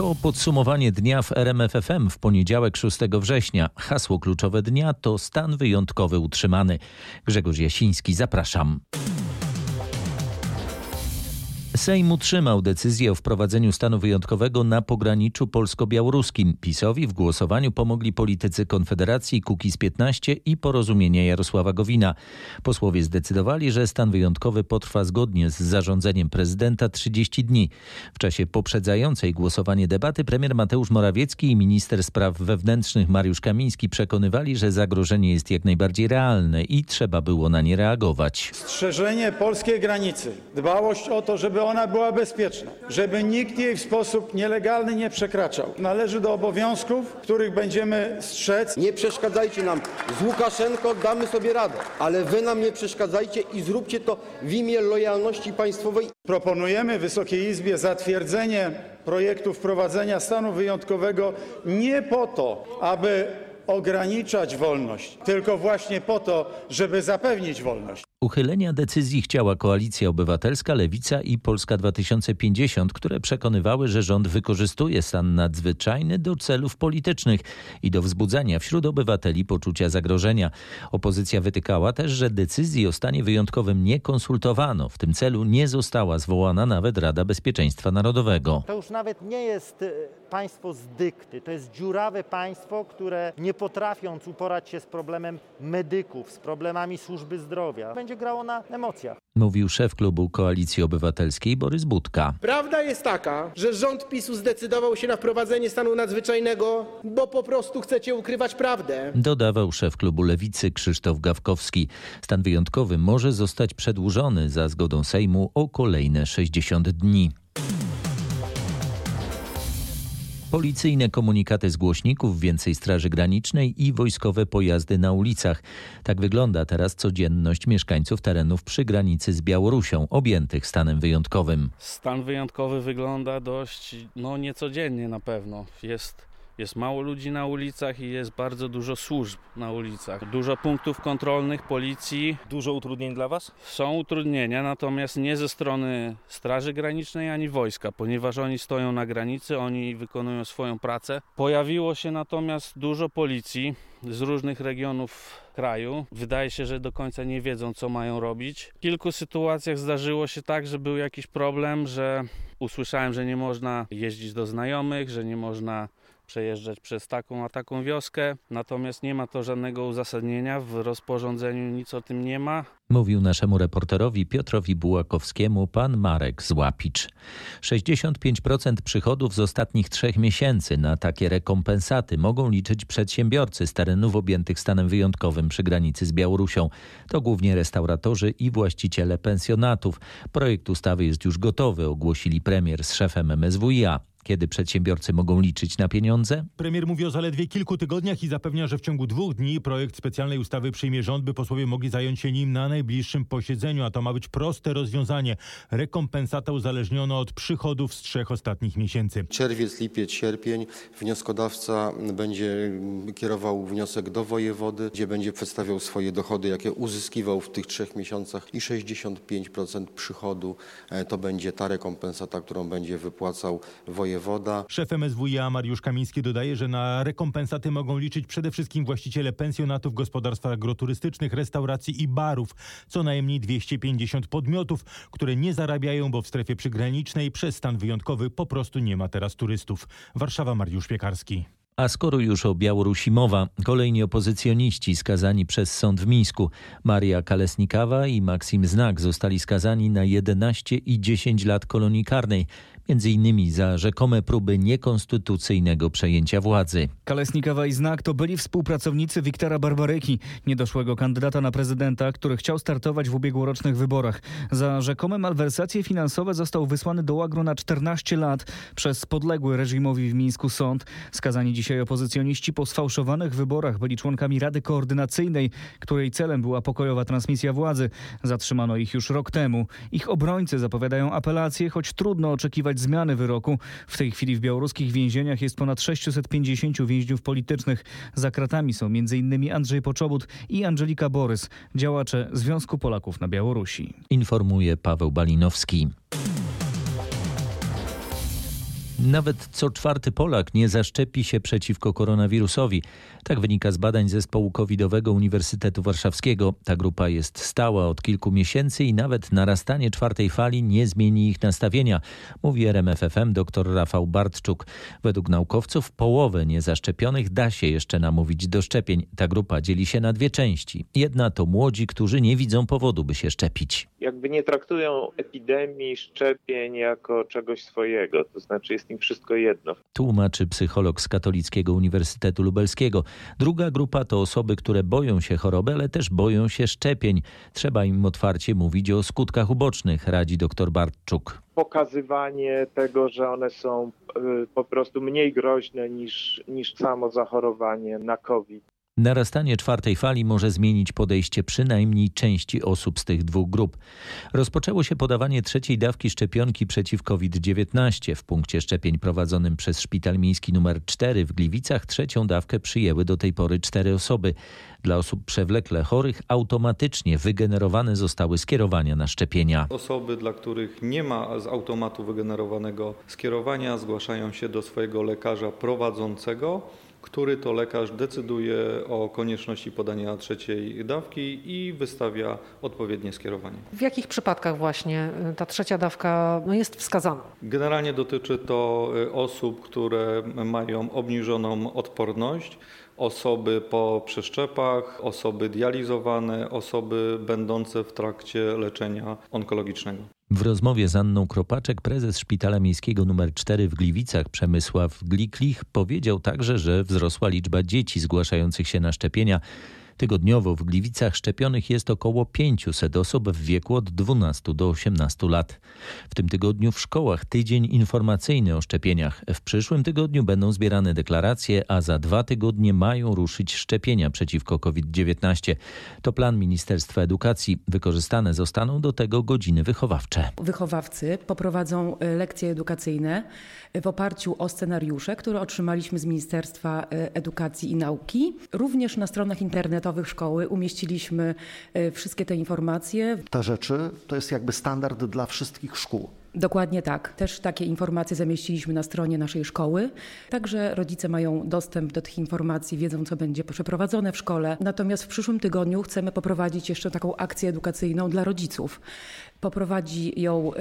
To podsumowanie dnia w RMFFM w poniedziałek 6 września. Hasło kluczowe dnia to stan wyjątkowy utrzymany. Grzegorz Jasiński, zapraszam. Sejm utrzymał decyzję o wprowadzeniu stanu wyjątkowego na pograniczu polsko-białoruskim. PiSowi w głosowaniu pomogli politycy Konfederacji Kukiz 15 i Porozumienia Jarosława Gowina. Posłowie zdecydowali, że stan wyjątkowy potrwa zgodnie z zarządzeniem prezydenta 30 dni. W czasie poprzedzającej głosowanie debaty premier Mateusz Morawiecki i minister spraw wewnętrznych Mariusz Kamiński przekonywali, że zagrożenie jest jak najbardziej realne i trzeba było na nie reagować. Strzeżenie polskiej granicy, dbałość o to, żeby ona była bezpieczna, żeby nikt jej w sposób nielegalny nie przekraczał. Należy do obowiązków, których będziemy strzec. Nie przeszkadzajcie nam. Z Łukaszenko damy sobie radę, ale wy nam nie przeszkadzajcie i zróbcie to w imię lojalności państwowej. Proponujemy Wysokiej Izbie zatwierdzenie projektu wprowadzenia stanu wyjątkowego nie po to, aby ograniczać wolność, tylko właśnie po to, żeby zapewnić wolność. Uchylenia decyzji chciała Koalicja Obywatelska, Lewica i Polska 2050, które przekonywały, że rząd wykorzystuje stan nadzwyczajny do celów politycznych i do wzbudzania wśród obywateli poczucia zagrożenia. Opozycja wytykała też, że decyzji o stanie wyjątkowym nie konsultowano. W tym celu nie została zwołana nawet Rada Bezpieczeństwa Narodowego. To już nawet nie jest e, państwo z dykty, to jest dziurawe państwo, które nie potrafiąc uporać się z problemem medyków, z problemami służby zdrowia, będzie grało na emocjach. Mówił szef klubu Koalicji Obywatelskiej Borys Budka. Prawda jest taka, że rząd PiSu zdecydował się na wprowadzenie stanu nadzwyczajnego, bo po prostu chcecie ukrywać prawdę. Dodawał szef klubu Lewicy Krzysztof Gawkowski. Stan wyjątkowy może zostać przedłużony za zgodą Sejmu o kolejne 60 dni. Policyjne komunikaty z głośników, więcej Straży Granicznej i wojskowe pojazdy na ulicach. Tak wygląda teraz codzienność mieszkańców terenów przy granicy z Białorusią, objętych stanem wyjątkowym. Stan wyjątkowy wygląda dość, no niecodziennie na pewno. Jest jest mało ludzi na ulicach i jest bardzo dużo służb na ulicach. Dużo punktów kontrolnych policji. Dużo utrudnień dla Was? Są utrudnienia, natomiast nie ze strony Straży Granicznej ani wojska, ponieważ oni stoją na granicy, oni wykonują swoją pracę. Pojawiło się natomiast dużo policji z różnych regionów kraju. Wydaje się, że do końca nie wiedzą, co mają robić. W kilku sytuacjach zdarzyło się tak, że był jakiś problem, że usłyszałem, że nie można jeździć do znajomych, że nie można przejeżdżać przez taką a taką wioskę, natomiast nie ma to żadnego uzasadnienia, w rozporządzeniu nic o tym nie ma. Mówił naszemu reporterowi Piotrowi Bułakowskiemu pan Marek Złapicz. 65% przychodów z ostatnich trzech miesięcy na takie rekompensaty mogą liczyć przedsiębiorcy z terenów objętych stanem wyjątkowym przy granicy z Białorusią. To głównie restauratorzy i właściciele pensjonatów. Projekt ustawy jest już gotowy, ogłosili premier z szefem MSWiA. Kiedy przedsiębiorcy mogą liczyć na pieniądze? Premier mówi o zaledwie kilku tygodniach i zapewnia, że w ciągu dwóch dni projekt specjalnej ustawy przyjmie rząd, by posłowie mogli zająć się nim na najbliższym posiedzeniu, a to ma być proste rozwiązanie. Rekompensata uzależniona od przychodów z trzech ostatnich miesięcy. Czerwiec, lipiec, sierpień wnioskodawca będzie kierował wniosek do wojewody, gdzie będzie przedstawiał swoje dochody, jakie uzyskiwał w tych trzech miesiącach i 65% przychodu e, to będzie ta rekompensata, którą będzie wypłacał wojewoda wojewoda. Szef MSWiA Mariusz Kamiński dodaje, że na rekompensaty mogą liczyć przede wszystkim właściciele pensjonatów, gospodarstw agroturystycznych, restauracji i barów. Co najmniej 250 podmiotów, które nie zarabiają, bo w strefie przygranicznej przez stan wyjątkowy po prostu nie ma teraz turystów. Warszawa Mariusz Piekarski. A skoro już o Białorusi mowa, kolejni opozycjoniści skazani przez sąd w Mińsku, Maria Kalesnikawa i Maksim Znak zostali skazani na 11 i 10 lat kolonii karnej innymi za rzekome próby niekonstytucyjnego przejęcia władzy. Kalesnikowa i Znak to byli współpracownicy Wiktora Barbaryki, niedoszłego kandydata na prezydenta, który chciał startować w ubiegłorocznych wyborach. Za rzekome malwersacje finansowe został wysłany do łagru na 14 lat przez podległy reżimowi w Mińsku sąd. Skazani dzisiaj opozycjoniści po sfałszowanych wyborach byli członkami Rady Koordynacyjnej, której celem była pokojowa transmisja władzy. Zatrzymano ich już rok temu. Ich obrońcy zapowiadają apelację, choć trudno oczekiwać zmiany wyroku. W tej chwili w białoruskich więzieniach jest ponad 650 więźniów politycznych. Za kratami są m.in. Andrzej Poczobut i Angelika Borys, działacze Związku Polaków na Białorusi. Informuje Paweł Balinowski. Nawet co czwarty Polak nie zaszczepi się przeciwko koronawirusowi. Tak wynika z badań zespołu covidowego Uniwersytetu Warszawskiego. Ta grupa jest stała od kilku miesięcy i nawet narastanie czwartej fali nie zmieni ich nastawienia, mówi RMFFM dr Rafał Bartczuk. Według naukowców połowę niezaszczepionych da się jeszcze namówić do szczepień. Ta grupa dzieli się na dwie części. Jedna to młodzi, którzy nie widzą powodu, by się szczepić. Jakby nie traktują epidemii, szczepień jako czegoś swojego, to znaczy jest im wszystko jedno. Tłumaczy psycholog z Katolickiego Uniwersytetu Lubelskiego. Druga grupa to osoby, które boją się choroby, ale też boją się szczepień. Trzeba im otwarcie mówić o skutkach ubocznych, radzi dr Bartczuk pokazywanie tego, że one są y, po prostu mniej groźne niż, niż samo zachorowanie na COVID. Narastanie czwartej fali może zmienić podejście przynajmniej części osób z tych dwóch grup. Rozpoczęło się podawanie trzeciej dawki szczepionki przeciw COVID-19. W punkcie szczepień prowadzonym przez Szpital Miejski nr 4 w Gliwicach trzecią dawkę przyjęły do tej pory cztery osoby. Dla osób przewlekle chorych automatycznie wygenerowane zostały skierowania na szczepienia. Osoby, dla których nie ma z automatu wygenerowanego skierowania, zgłaszają się do swojego lekarza prowadzącego który to lekarz decyduje o konieczności podania trzeciej dawki i wystawia odpowiednie skierowanie. W jakich przypadkach właśnie y, ta trzecia dawka no, jest wskazana? Generalnie dotyczy to y, osób, które mają obniżoną odporność, osoby po przeszczepach, osoby dializowane, osoby będące w trakcie leczenia onkologicznego. W rozmowie z Anną Kropaczek prezes Szpitala Miejskiego nr 4 w Gliwicach Przemysław Gliklich powiedział także, że wzrosła liczba dzieci zgłaszających się na szczepienia. Tygodniowo w Gliwicach szczepionych jest około 500 osób w wieku od 12 do 18 lat. W tym tygodniu w szkołach tydzień informacyjny o szczepieniach. W przyszłym tygodniu będą zbierane deklaracje, a za dwa tygodnie mają ruszyć szczepienia przeciwko COVID-19. To plan Ministerstwa Edukacji. Wykorzystane zostaną do tego godziny wychowawcze. Wychowawcy poprowadzą e, lekcje edukacyjne w oparciu o scenariusze, które otrzymaliśmy z Ministerstwa e, Edukacji i Nauki. Również na stronach internetowych szkoły umieściliśmy e, wszystkie te informacje. Te rzeczy to jest jakby standard dla wszystkich szkół. Dokładnie tak. Też takie informacje zamieściliśmy na stronie naszej szkoły. Także rodzice mają dostęp do tych informacji, wiedzą, co będzie przeprowadzone w szkole. Natomiast w przyszłym tygodniu chcemy poprowadzić jeszcze taką akcję edukacyjną dla rodziców. Poprowadzi ją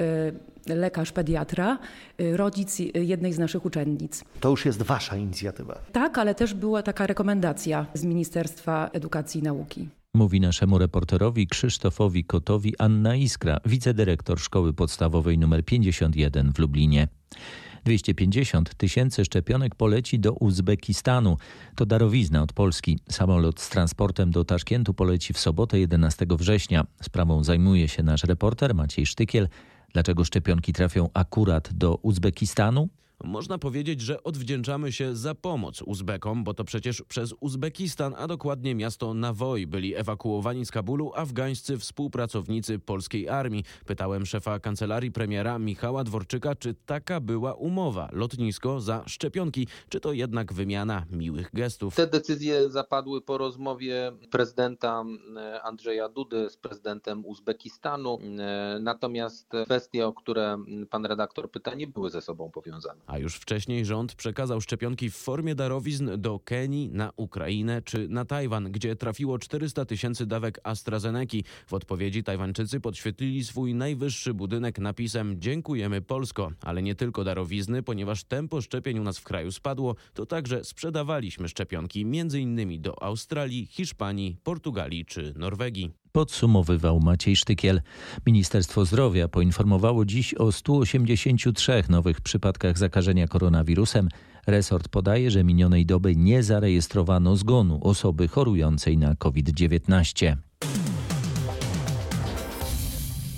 y, lekarz pediatra, y, rodzic jednej z naszych uczennic. To już jest Wasza inicjatywa. Tak, ale też była taka rekomendacja z Ministerstwa Edukacji i Nauki. Mówi naszemu reporterowi Krzysztofowi Kotowi Anna Iskra, wicedyrektor Szkoły Podstawowej nr 51 w Lublinie. 250 tysięcy szczepionek poleci do Uzbekistanu. To darowizna od Polski. Samolot z transportem do Taszkentu poleci w sobotę 11 września. Sprawą zajmuje się nasz reporter Maciej Sztykiel. Dlaczego szczepionki trafią akurat do Uzbekistanu? Można powiedzieć, że odwdzięczamy się za pomoc Uzbekom, bo to przecież przez Uzbekistan, a dokładnie miasto Nawoi byli ewakuowani z Kabulu afgańscy współpracownicy polskiej armii. Pytałem szefa kancelarii premiera Michała Dworczyka, czy taka była umowa, lotnisko za szczepionki, czy to jednak wymiana miłych gestów. Te decyzje zapadły po rozmowie prezydenta e, Andrzeja Dudy z prezydentem Uzbekistanu, e, natomiast kwestie, o które pan redaktor pyta, nie były ze sobą powiązane. A już wcześniej rząd przekazał szczepionki w formie darowizn do Kenii, na Ukrainę czy na Tajwan, gdzie trafiło 400 tysięcy dawek AstraZeneca. W odpowiedzi Tajwańczycy podświetlili swój najwyższy budynek napisem Dziękujemy Polsko, ale nie tylko darowizny, ponieważ tempo szczepień u nas w kraju spadło, to także sprzedawaliśmy szczepionki m.in. do Australii, Hiszpanii, Portugalii czy Norwegii. Podsumowywał Maciej Sztykiel. Ministerstwo Zdrowia poinformowało dziś o 183 nowych przypadkach zakażenia koronawirusem. Resort podaje, że minionej doby nie zarejestrowano zgonu osoby chorującej na COVID-19.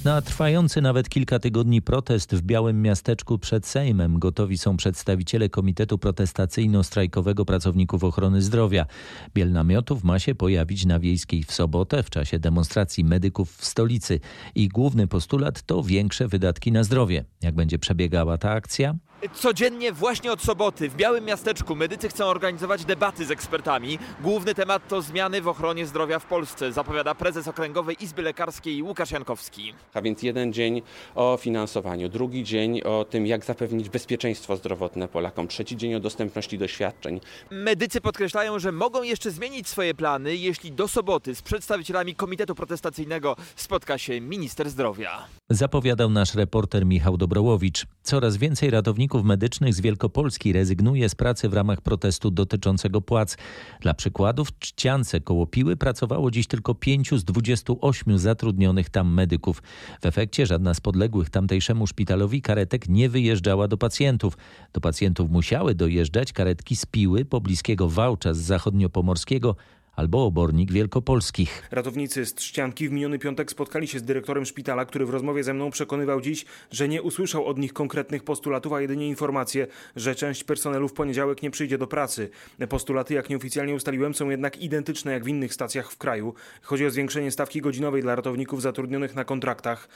Na trwający nawet kilka tygodni protest w Białym Miasteczku przed Sejmem gotowi są przedstawiciele Komitetu Protestacyjno-Strajkowego Pracowników Ochrony Zdrowia. Biel namiotów ma się pojawić na Wiejskiej w sobotę w czasie demonstracji medyków w stolicy. Ich główny postulat to większe wydatki na zdrowie. Jak będzie przebiegała ta akcja? Codziennie właśnie od soboty w Białym Miasteczku medycy chcą organizować debaty z ekspertami. Główny temat to zmiany w ochronie zdrowia w Polsce, zapowiada prezes Okręgowej Izby Lekarskiej Łukasz Jankowski. A więc jeden dzień o finansowaniu, drugi dzień o tym, jak zapewnić bezpieczeństwo zdrowotne Polakom, trzeci dzień o dostępności do świadczeń. Medycy podkreślają, że mogą jeszcze zmienić swoje plany, jeśli do soboty z przedstawicielami Komitetu Protestacyjnego spotka się minister zdrowia. Zapowiadał nasz reporter Michał Dobrołowicz. Coraz więcej ratowników medycznych z Wielkopolski rezygnuje z pracy w ramach protestu dotyczącego płac. Dla przykładu w Czciance koło Piły pracowało dziś tylko 5 z 28 zatrudnionych tam medyków. W efekcie żadna z podległych tamtejszemu szpitalowi karetek nie wyjeżdżała do pacjentów. Do pacjentów musiały dojeżdżać karetki z Piły, pobliskiego Wałcza z zachodniopomorskiego, albo obornik wielkopolskich. Ratownicy z Trzcianki w miniony piątek spotkali się z dyrektorem szpitala, który w rozmowie ze mną przekonywał dziś, że nie usłyszał od nich konkretnych postulatów, a jedynie informację, że część personelu w poniedziałek nie przyjdzie do pracy. Postulaty, jak nieoficjalnie ustaliłem, są jednak identyczne jak w innych stacjach w kraju. Chodzi o zwiększenie stawki godzinowej dla ratowników zatrudnionych na kontraktach.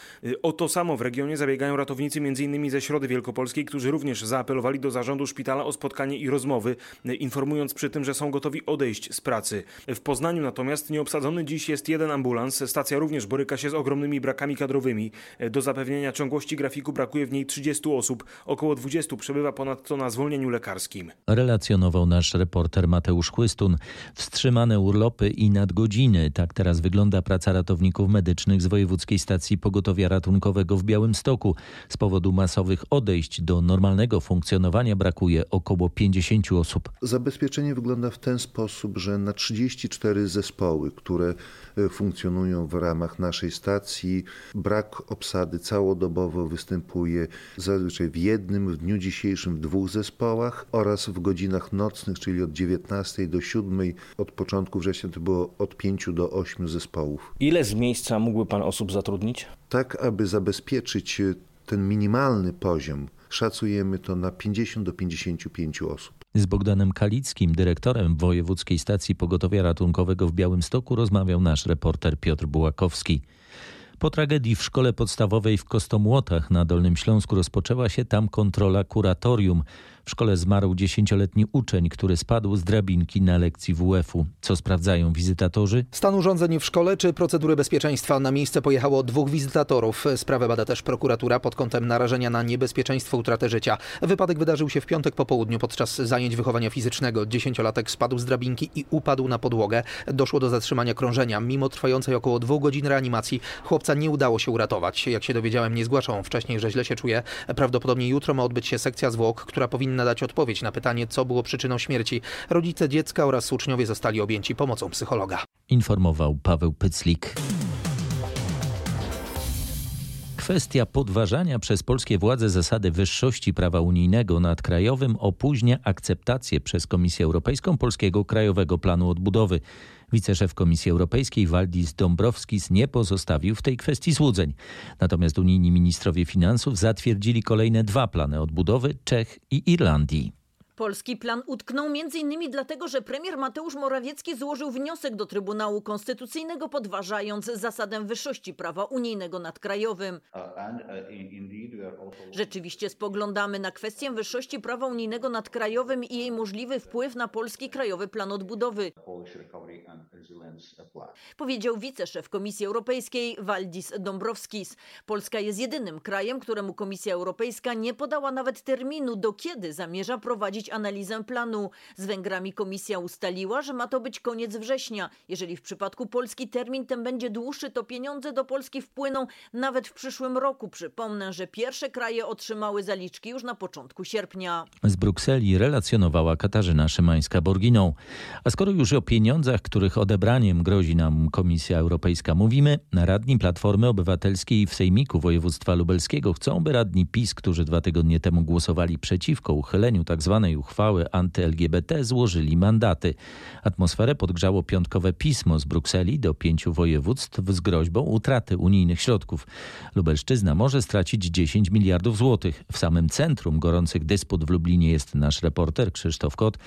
O to samo w regionie zabiegają ratownicy m.in. ze Środy Wielkopolskiej, którzy również zaapelowali do zarządu szpitala o spotkanie i rozmowy, informując przy tym, że są gotowi odejść z pracy. W Poznaniu natomiast nieobsadzony dziś jest jeden ambulans. Stacja również boryka się z ogromnymi brakami kadrowymi. Do zapewnienia ciągłości grafiku brakuje w niej 30 osób. Około 20 przebywa ponadto na zwolnieniu lekarskim. Relacjonował nasz reporter Mateusz Chłystun. Wstrzymane urlopy i nadgodziny. Tak teraz wygląda praca ratowników medycznych z Wojewódzkiej Stacji Pogotowia Ratunkowego w Białymstoku. Z powodu masowych odejść do normalnego funkcjonowania brakuje około 50 osób. Zabezpieczenie wygląda w ten sposób, że na 30 34 zespoły, które funkcjonują w ramach naszej stacji. Brak obsady całodobowo występuje zazwyczaj w jednym, w dniu dzisiejszym w dwóch zespołach oraz w godzinach nocnych, czyli od 19 do 7. Od początku września to było od 5 do 8 zespołów. Ile z miejsca mógłby Pan osób zatrudnić? Tak, aby zabezpieczyć ten minimalny poziom, szacujemy to na 50 do 55 osób. Z Bogdanem Kalickim, dyrektorem Wojewódzkiej Stacji Pogotowia Ratunkowego w Białymstoku rozmawiał nasz reporter Piotr Bułakowski. Po tragedii w szkole podstawowej w Kostomłotach na Dolnym Śląsku rozpoczęła się tam kontrola kuratorium. W szkole zmarł dziesięcioletni uczeń, który spadł z drabinki na lekcji WF-u. Co sprawdzają wizytatorzy? Stan urządzeń w szkole czy procedury bezpieczeństwa. Na miejsce pojechało dwóch wizytatorów. Sprawę bada też prokuratura pod kątem narażenia na niebezpieczeństwo utraty życia. Wypadek wydarzył się w piątek po południu podczas zajęć wychowania fizycznego. Dziesięciolatek spadł z drabinki i upadł na podłogę. Doszło do zatrzymania krążenia. Mimo trwającej około dwóch godzin reanimacji chłopca nie udało się uratować. Jak się dowiedziałem, nie zgłaszał wcześniej, że źle się czuje. Prawdopodobnie jutro ma odbyć się sekcja zwłok, która powinna powinna dać odpowiedź na pytanie, co było przyczyną śmierci. Rodzice dziecka oraz uczniowie zostali objęci pomocą psychologa. Informował Paweł Pyclik. Kwestia podważania przez polskie władze zasady wyższości prawa unijnego nad krajowym opóźnia akceptację przez Komisję Europejską polskiego Krajowego Planu Odbudowy. Wiceszef Komisji Europejskiej Waldis Dombrovskis nie pozostawił w tej kwestii złudzeń. Natomiast unijni ministrowie finansów zatwierdzili kolejne dwa plany odbudowy Czech i Irlandii. Polski plan utknął m.in. dlatego, że premier Mateusz Morawiecki złożył wniosek do Trybunału Konstytucyjnego podważając zasadę wyższości prawa unijnego nad krajowym. Rzeczywiście spoglądamy na kwestię wyższości prawa unijnego nad krajowym i jej możliwy wpływ na polski krajowy plan odbudowy. Powiedział wiceszef Komisji Europejskiej Waldis Dombrovskis. Polska jest jedynym krajem, któremu Komisja Europejska nie podała nawet terminu, do kiedy zamierza prowadzić analizę planu. Z Węgrami komisja ustaliła, że ma to być koniec września. Jeżeli w przypadku Polski termin ten będzie dłuższy, to pieniądze do Polski wpłyną nawet w przyszłym roku. Przypomnę, że pierwsze kraje otrzymały zaliczki już na początku sierpnia. Z Brukseli relacjonowała Katarzyna Szymańska-Borginą. A skoro już o pieniądzach, których odebraniem grozi nam Komisja Europejska mówimy, radni Platformy Obywatelskiej w Sejmiku Województwa Lubelskiego chcą, by radni PiS, którzy dwa tygodnie temu głosowali przeciwko uchyleniu tzw. Uchwały anty-LGBT złożyli mandaty. Atmosferę podgrzało piątkowe pismo z Brukseli do pięciu województw z groźbą utraty unijnych środków. Lubelszczyzna może stracić 10 miliardów złotych. W samym centrum gorących dysput w Lublinie jest nasz reporter Krzysztof Kot.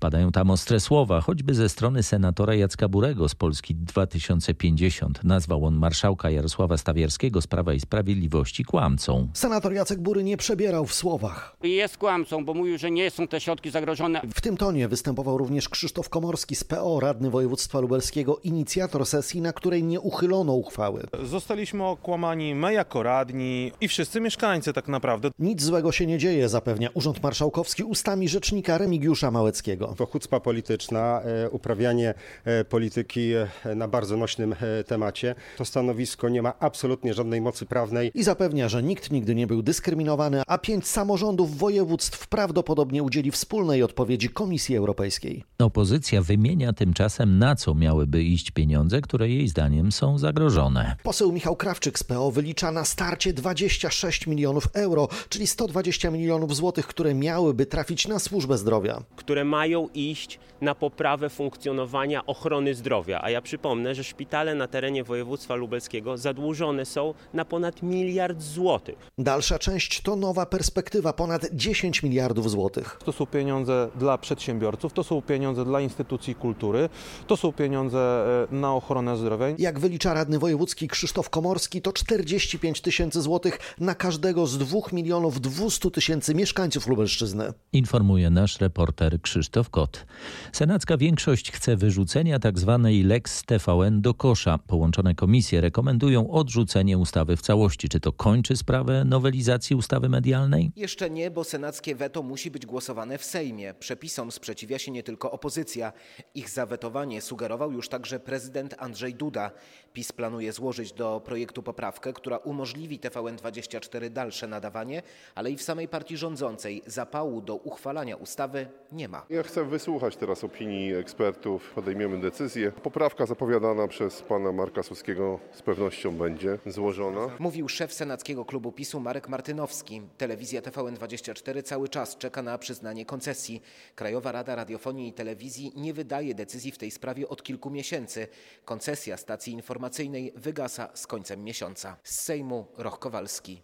Padają tam ostre słowa, choćby ze strony senatora senatora Jacka Burego z Polski 2050. Nazwał on marszałka Jarosława Stawierskiego z Prawa i Sprawiedliwości kłamcą. Senator Jacek Bury nie przebierał w słowach. Jest kłamcą, bo mówił, że nie są te środki zagrożone. W tym tonie występował również Krzysztof Komorski z PO, radny województwa lubelskiego, inicjator sesji, na której nie uchylono uchwały. Zostaliśmy okłamani my jako radni i wszyscy mieszkańcy tak naprawdę. Nic złego się nie dzieje, zapewnia Urząd Marszałkowski ustami rzecznika Remigiusza Małeckiego. To chucpa polityczna, e, uprawianie e, polityki e, na bardzo nośnym temacie. To stanowisko nie ma absolutnie żadnej mocy prawnej. I zapewnia, że nikt nigdy nie był dyskryminowany, a pięć samorządów województw prawdopodobnie udzieli wspólnej odpowiedzi Komisji Europejskiej. Opozycja wymienia tymczasem, na co miałyby iść pieniądze, które jej zdaniem są zagrożone. Poseł Michał Krawczyk z PO wylicza na starcie 26 milionów euro, czyli 120 milionów złotych, które miałyby trafić na służbę zdrowia. Które mają iść na poprawę funkcjonowania ochrony zdrowia. A ja przypomnę, że szpitale na terenie województwa lubelskiego zadłużone są na ponad miliard złotych. Dalsza część to nowa perspektywa, ponad 10 miliardów złotych. To są pieniądze dla przedsiębiorców, to są pieniądze dla instytucji kultury, to są pieniądze e, na ochronę zdrowia. Jak wylicza radny wojewódzki Krzysztof Komorski, to 45 tysięcy złotych na każdego z 2 milionów 200 tysięcy mieszkańców Lubelszczyzny. Informuje nasz reporter Krzysztof Kot. Senacka większość chce wyrzucenia tzw. Tak Lex TVN do kosza. Połączone komisje rekomendują odrzucenie ustawy w całości. Czy to kończy sprawę nowelizacji ustawy medialnej? Jeszcze nie, bo senackie weto musi być głosowane w Sejmie. Przepisom sprzeciwia się nie tylko opozycja. Ich zawetowanie sugerował już także prezydent Andrzej Duda. PiS planuje złożyć do projektu poprawkę, która umożliwi TVN24 dalsze nadawanie, ale i w samej partii rządzącej zapału do uchwalania ustawy nie ma. Ja chcę wysłuchać teraz opinii ekspertów, podejmiemy decyzję. Poprawka zapowiadana przez pana Marka Suskiego z pewnością będzie złożona. Mówił szef senackiego klubu PiSu Marek Martynowski. Telewizja TVN24 cały czas czeka na przyznanie koncesji. Krajowa Rada Radiofonii i Telewizji nie wydaje decyzji w tej sprawie od kilku miesięcy. Koncesja stacji informacyjnej wygasa z końcem miesiąca. Z Sejmu Roch Kowalski.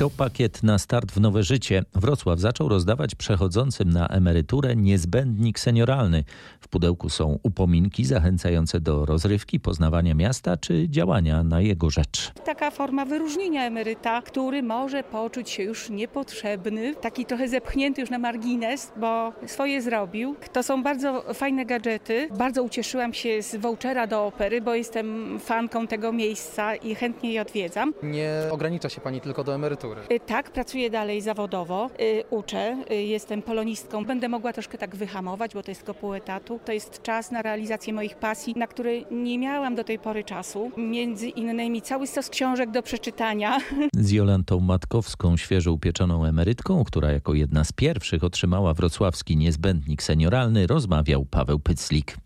To pakiet na start w nowe życie. Wrocław zaczął rozdawać przechodzącym na emeryturę niezbędnik senioralny. W pudełku są upominki zachęcające do rozrywki, poznawania miasta czy działania na jego rzecz. Taka forma wyróżnienia emeryta, który może poczuć się już niepotrzebny, taki trochę zepchnięty już na margines, bo swoje zrobił. To są bardzo fajne gadżety. Bardzo ucieszyłam się z vouchera do opery, bo jestem fanką tego miejsca i chętnie je odwiedzam. Nie ogranicza się pani tylko do emerytury. Y, tak, pracuję dalej zawodowo, y, uczę, y, jestem polonistką. Będę mogła troszkę tak wyhamować, bo to jest tylko pół etatu. To jest czas na realizację moich pasji, na które nie miałam do tej pory czasu. Między innymi cały stos książek do przeczytania. Z Jolantą Matkowską, świeżo upieczoną emerytką, która jako jedna z pierwszych otrzymała wrocławski niezbędnik senioralny, rozmawiał Paweł Pyclik.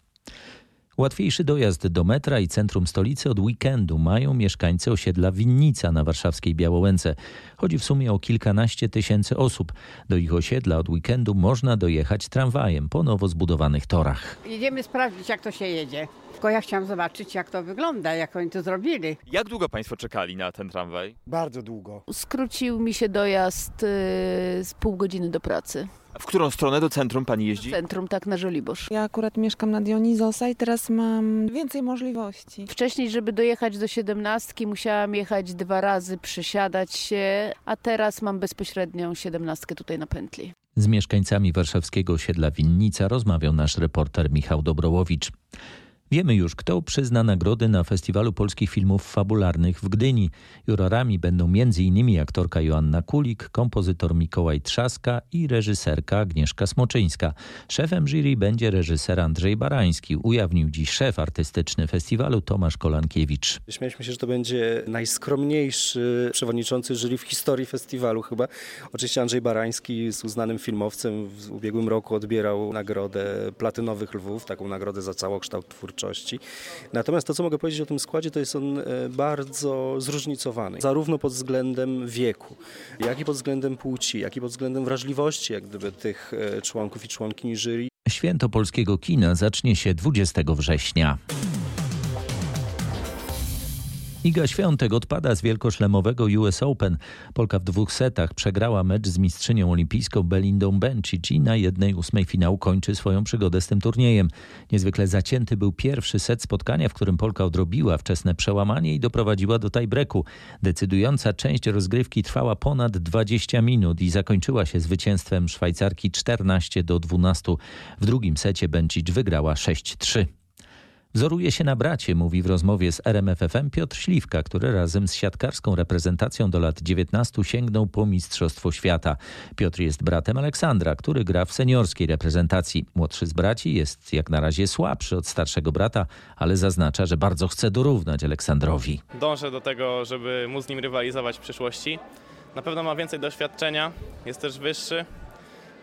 Łatwiejszy dojazd do metra i centrum stolicy od weekendu mają mieszkańcy osiedla Winnica na warszawskiej Białołęce. Chodzi w sumie o kilkanaście tysięcy osób. Do ich osiedla od weekendu można dojechać tramwajem po nowo zbudowanych torach. Jedziemy sprawdzić, jak to się jedzie. Tylko ja chciałam zobaczyć, jak to wygląda, jak oni to zrobili. Jak długo Państwo czekali na ten tramwaj? Bardzo długo. Skrócił mi się dojazd y, z pół godziny do pracy. W którą stronę do centrum pani jeździ? Centrum, tak, na Żoliborz. Ja akurat mieszkam na Dionizosa i teraz mam więcej możliwości. Wcześniej, żeby dojechać do siedemnastki, musiałam jechać dwa razy, przesiadać się, a teraz mam bezpośrednią siedemnastkę tutaj na pętli. Z mieszkańcami warszawskiego osiedla Winnica rozmawiał nasz reporter Michał Dobrołowicz. Wiemy już, kto przyzna nagrody na Festiwalu Polskich Filmów Fabularnych w Gdyni. Jurorami będą m.in. aktorka Joanna Kulik, kompozytor Mikołaj Trzaska i reżyserka Agnieszka Smoczyńska. Szefem jury będzie reżyser Andrzej Barański, ujawnił dziś szef artystyczny festiwalu Tomasz Kolankiewicz. Śmialiśmy się, że to będzie najskromniejszy przewodniczący jury w historii festiwalu chyba. Oczywiście Andrzej Barański jest uznanym filmowcem. W ubiegłym roku odbierał nagrodę Platynowych Lwów, taką nagrodę za całokształt twórczości twórczości. Natomiast to, co mogę powiedzieć o tym składzie, to jest on e, bardzo zróżnicowany. Zarówno pod względem wieku, jak i pod względem płci, jak i pod względem wrażliwości jak gdyby tych e, członków i członkini jury. Święto polskiego kina zacznie się 20 września. Iga Świątek odpada z wielkoszlemowego US Open. Polka w dwóch setach przegrała mecz z mistrzynią olimpijską Belindą Bencic i na jednej ósmej finału kończy swoją przygodę z tym turniejem. Niezwykle zacięty był pierwszy set spotkania, w którym Polka odrobiła wczesne przełamanie i doprowadziła do tiebreaku. Decydująca część rozgrywki trwała ponad 20 minut i zakończyła się zwycięstwem Szwajcarki 14 do 12. W drugim secie Bencic wygrała 6-3. Wzoruje się na bracie, mówi w rozmowie z RMFFM Piotr Śliwka, który razem z siatkarską reprezentacją do lat 19 sięgnął po Mistrzostwo Świata. Piotr jest bratem Aleksandra, który gra w seniorskiej reprezentacji. Młodszy z braci jest jak na razie słabszy od starszego brata, ale zaznacza, że bardzo chce dorównać Aleksandrowi. Dążę do tego, żeby móc z nim rywalizować w przyszłości. Na pewno ma więcej doświadczenia, jest też wyższy.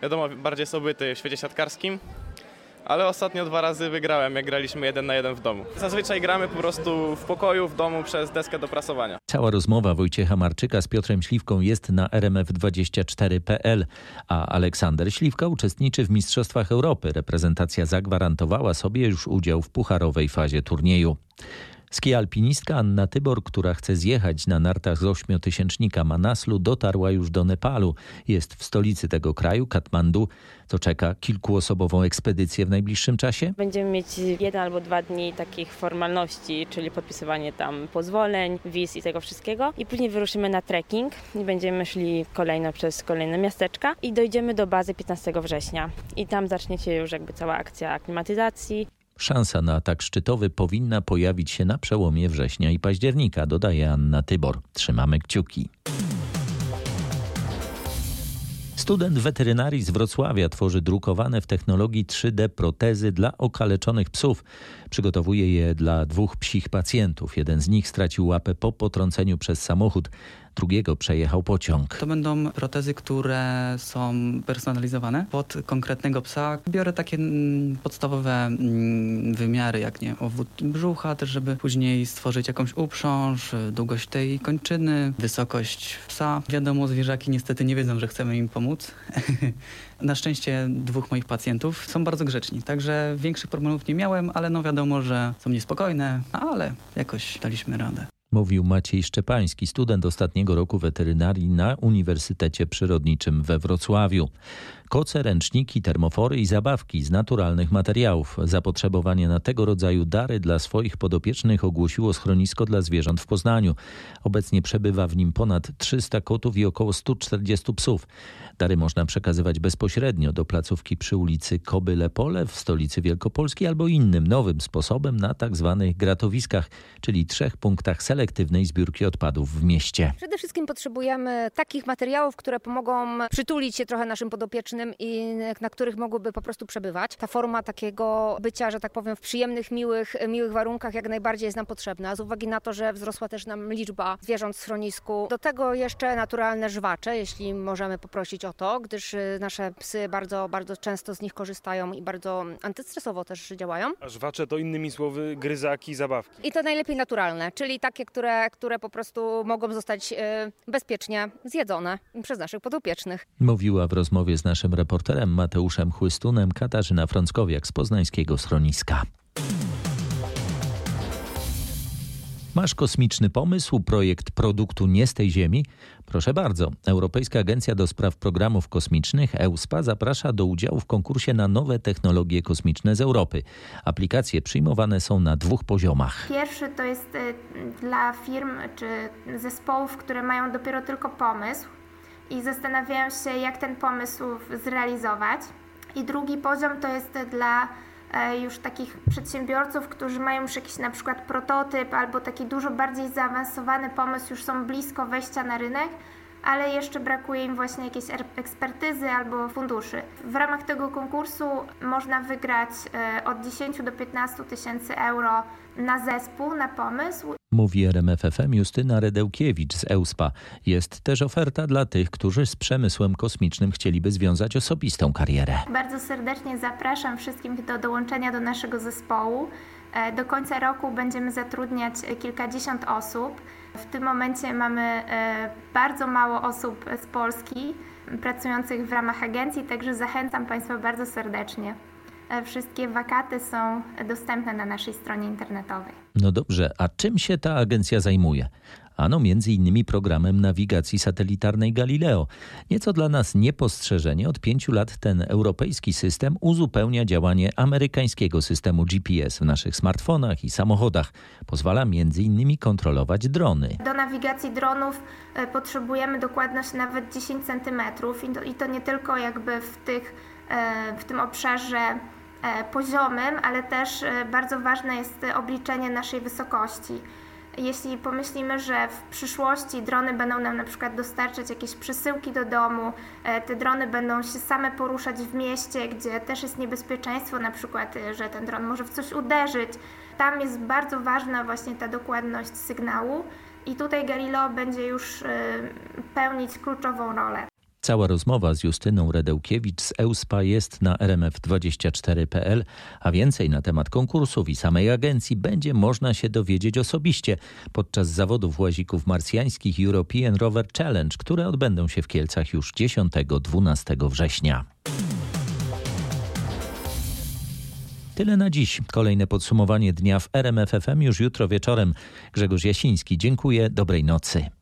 Wiadomo, bardziej jest obyty w świecie siatkarskim, ale ostatnio dwa razy wygrałem, jak graliśmy jeden na jeden w domu. Zazwyczaj gramy po prostu w pokoju, w domu przez deskę do prasowania. Cała rozmowa Wojciecha Marczyka z Piotrem Śliwką jest na rmf24.pl, a Aleksander Śliwka uczestniczy w Mistrzostwach Europy. Reprezentacja zagwarantowała sobie już udział w pucharowej fazie turnieju. Skialpinistka Anna Tybor, która chce zjechać na nartach z ośmiotysięcznika Manaslu, dotarła już do Nepalu. Jest w stolicy tego kraju, Katmandu. To czeka kilkuosobową ekspedycję w najbliższym czasie? Będziemy mieć jeden albo dwa dni takich formalności, czyli podpisywanie tam pozwoleń, wiz i tego wszystkiego. I później wyruszymy na trekking i będziemy szli kolejno przez kolejne miasteczka i dojdziemy do bazy 15 września. I tam zacznie się już jakby cała akcja aklimatyzacji. Szansa na atak szczytowy powinna pojawić się na przełomie września i października, dodaje Anna Tybor. Trzymamy kciuki. Student weterynarii z Wrocławia tworzy drukowane w technologii 3D protezy dla okaleczonych psów. Przygotowuje je dla dwóch psich pacjentów. Jeden z nich stracił łapę po potrąceniu przez samochód drugiego przejechał pociąg. To będą protezy, które są personalizowane pod konkretnego psa. Biorę takie mm, podstawowe mm, wymiary, jak nie obwód brzucha, też żeby później stworzyć jakąś uprząż, długość tej kończyny, wysokość psa. Wiadomo, zwierzaki niestety nie wiedzą, że chcemy im pomóc. Na szczęście dwóch moich pacjentów są bardzo grzeczni, także większych problemów nie miałem, ale no wiadomo, że są niespokojne, ale jakoś daliśmy radę. Mówił Maciej Szczepański, student ostatniego roku weterynarii na Uniwersytecie Przyrodniczym we Wrocławiu. Koce, ręczniki, termofory i zabawki z naturalnych materiałów. Zapotrzebowanie na tego rodzaju dary dla swoich podopiecznych ogłosiło schronisko dla zwierząt w Poznaniu. Obecnie przebywa w nim ponad 300 kotów i około 140 psów. Dary można przekazywać bezpośrednio do placówki przy ulicy Kobyle Pole w stolicy Wielkopolski albo innym nowym sposobem na tak zwanych gratowiskach, czyli trzech punktach selektywnej zbiórki odpadów w mieście. Przede wszystkim potrzebujemy takich materiałów, które pomogą przytulić się trochę naszym podopiecznym i na których mogłyby po prostu przebywać. Ta forma takiego bycia, że tak powiem, w przyjemnych, miłych, miłych warunkach jak najbardziej jest nam potrzebna, z uwagi na to, że wzrosła też nam liczba zwierząt w schronisku. Do tego jeszcze naturalne żwacze, jeśli możemy poprosić o to, gdyż y, nasze psy bardzo, bardzo często z nich korzystają i bardzo antystresowo też działają. A żwacze to innymi słowy gryzaki, zabawki. I to najlepiej naturalne, czyli takie, które, które po prostu mogą zostać y, bezpiecznie zjedzone przez naszych podopiecznych. Mówiła w rozmowie z naszym reporterem Mateuszem Chłystunem Katarzyna Frąckowiak z poznańskiego schroniska. Masz kosmiczny pomysł, projekt produktu nie z tej Ziemi? Proszę bardzo. Europejska Agencja do Spraw Programów Kosmicznych EUSPA zaprasza do udziału w konkursie na nowe technologie kosmiczne z Europy. Aplikacje przyjmowane są na dwóch poziomach. Pierwszy to jest y, dla firm czy zespołów, które mają dopiero tylko pomysł i zastanawiają się, jak ten pomysł zrealizować. I drugi poziom to jest dla e, już takich przedsiębiorców, którzy mają już jakiś na przykład prototyp albo taki dużo bardziej zaawansowany pomysł, już są blisko wejścia na rynek, ale jeszcze brakuje im właśnie jakiejś ekspertyzy albo funduszy. W ramach tego konkursu można wygrać e, od 10 do 15 tysięcy euro na zespół, na pomysł. Mówi RMFFM Justyna Redełkiewicz z EUSPA. Jest też oferta dla tych, którzy z przemysłem kosmicznym chcieliby związać osobistą karierę. Bardzo serdecznie zapraszam wszystkich do dołączenia do naszego zespołu. E, do końca roku będziemy zatrudniać kilkadziesiąt osób. W tym momencie mamy e, bardzo mało osób z Polski pracujących w ramach agencji, także zachęcam Państwa bardzo serdecznie. E, wszystkie wakaty są dostępne na naszej stronie internetowej. No dobrze, a czym się ta agencja zajmuje? Ano między innymi programem nawigacji satelitarnej Galileo. Nieco dla nas niepostrzeżenie, od pięciu lat ten europejski system uzupełnia działanie amerykańskiego systemu GPS w naszych smartfonach i samochodach. Pozwala między innymi kontrolować drony. Do nawigacji dronów e, potrzebujemy dokładność nawet 10 cm i to, nie tylko jakby w, tych, w tym obszarze e, poziomym, ale też bardzo ważne jest obliczenie naszej wysokości. Jeśli pomyślimy, że w przyszłości drony będą nam na przykład dostarczać jakieś przesyłki do domu, e, te drony będą się same poruszać w mieście, gdzie też jest niebezpieczeństwo, na przykład, e, że ten dron może w coś uderzyć. Tam jest bardzo ważna właśnie ta dokładność sygnału i tutaj Galileo będzie już e, pełnić kluczową rolę. Cała rozmowa z Justyną Redełkiewicz z EUSPA jest na rmf24.pl, a więcej na temat konkursów i samej agencji będzie można się dowiedzieć osobiście podczas zawodów łazików marsjańskich European Rover Challenge, które odbędą się w Kielcach już 10-12 września. Tyle na dziś. Kolejne podsumowanie dnia w RMFFM już jutro wieczorem. Grzegorz Jasiński, dziękuję, dobrej nocy.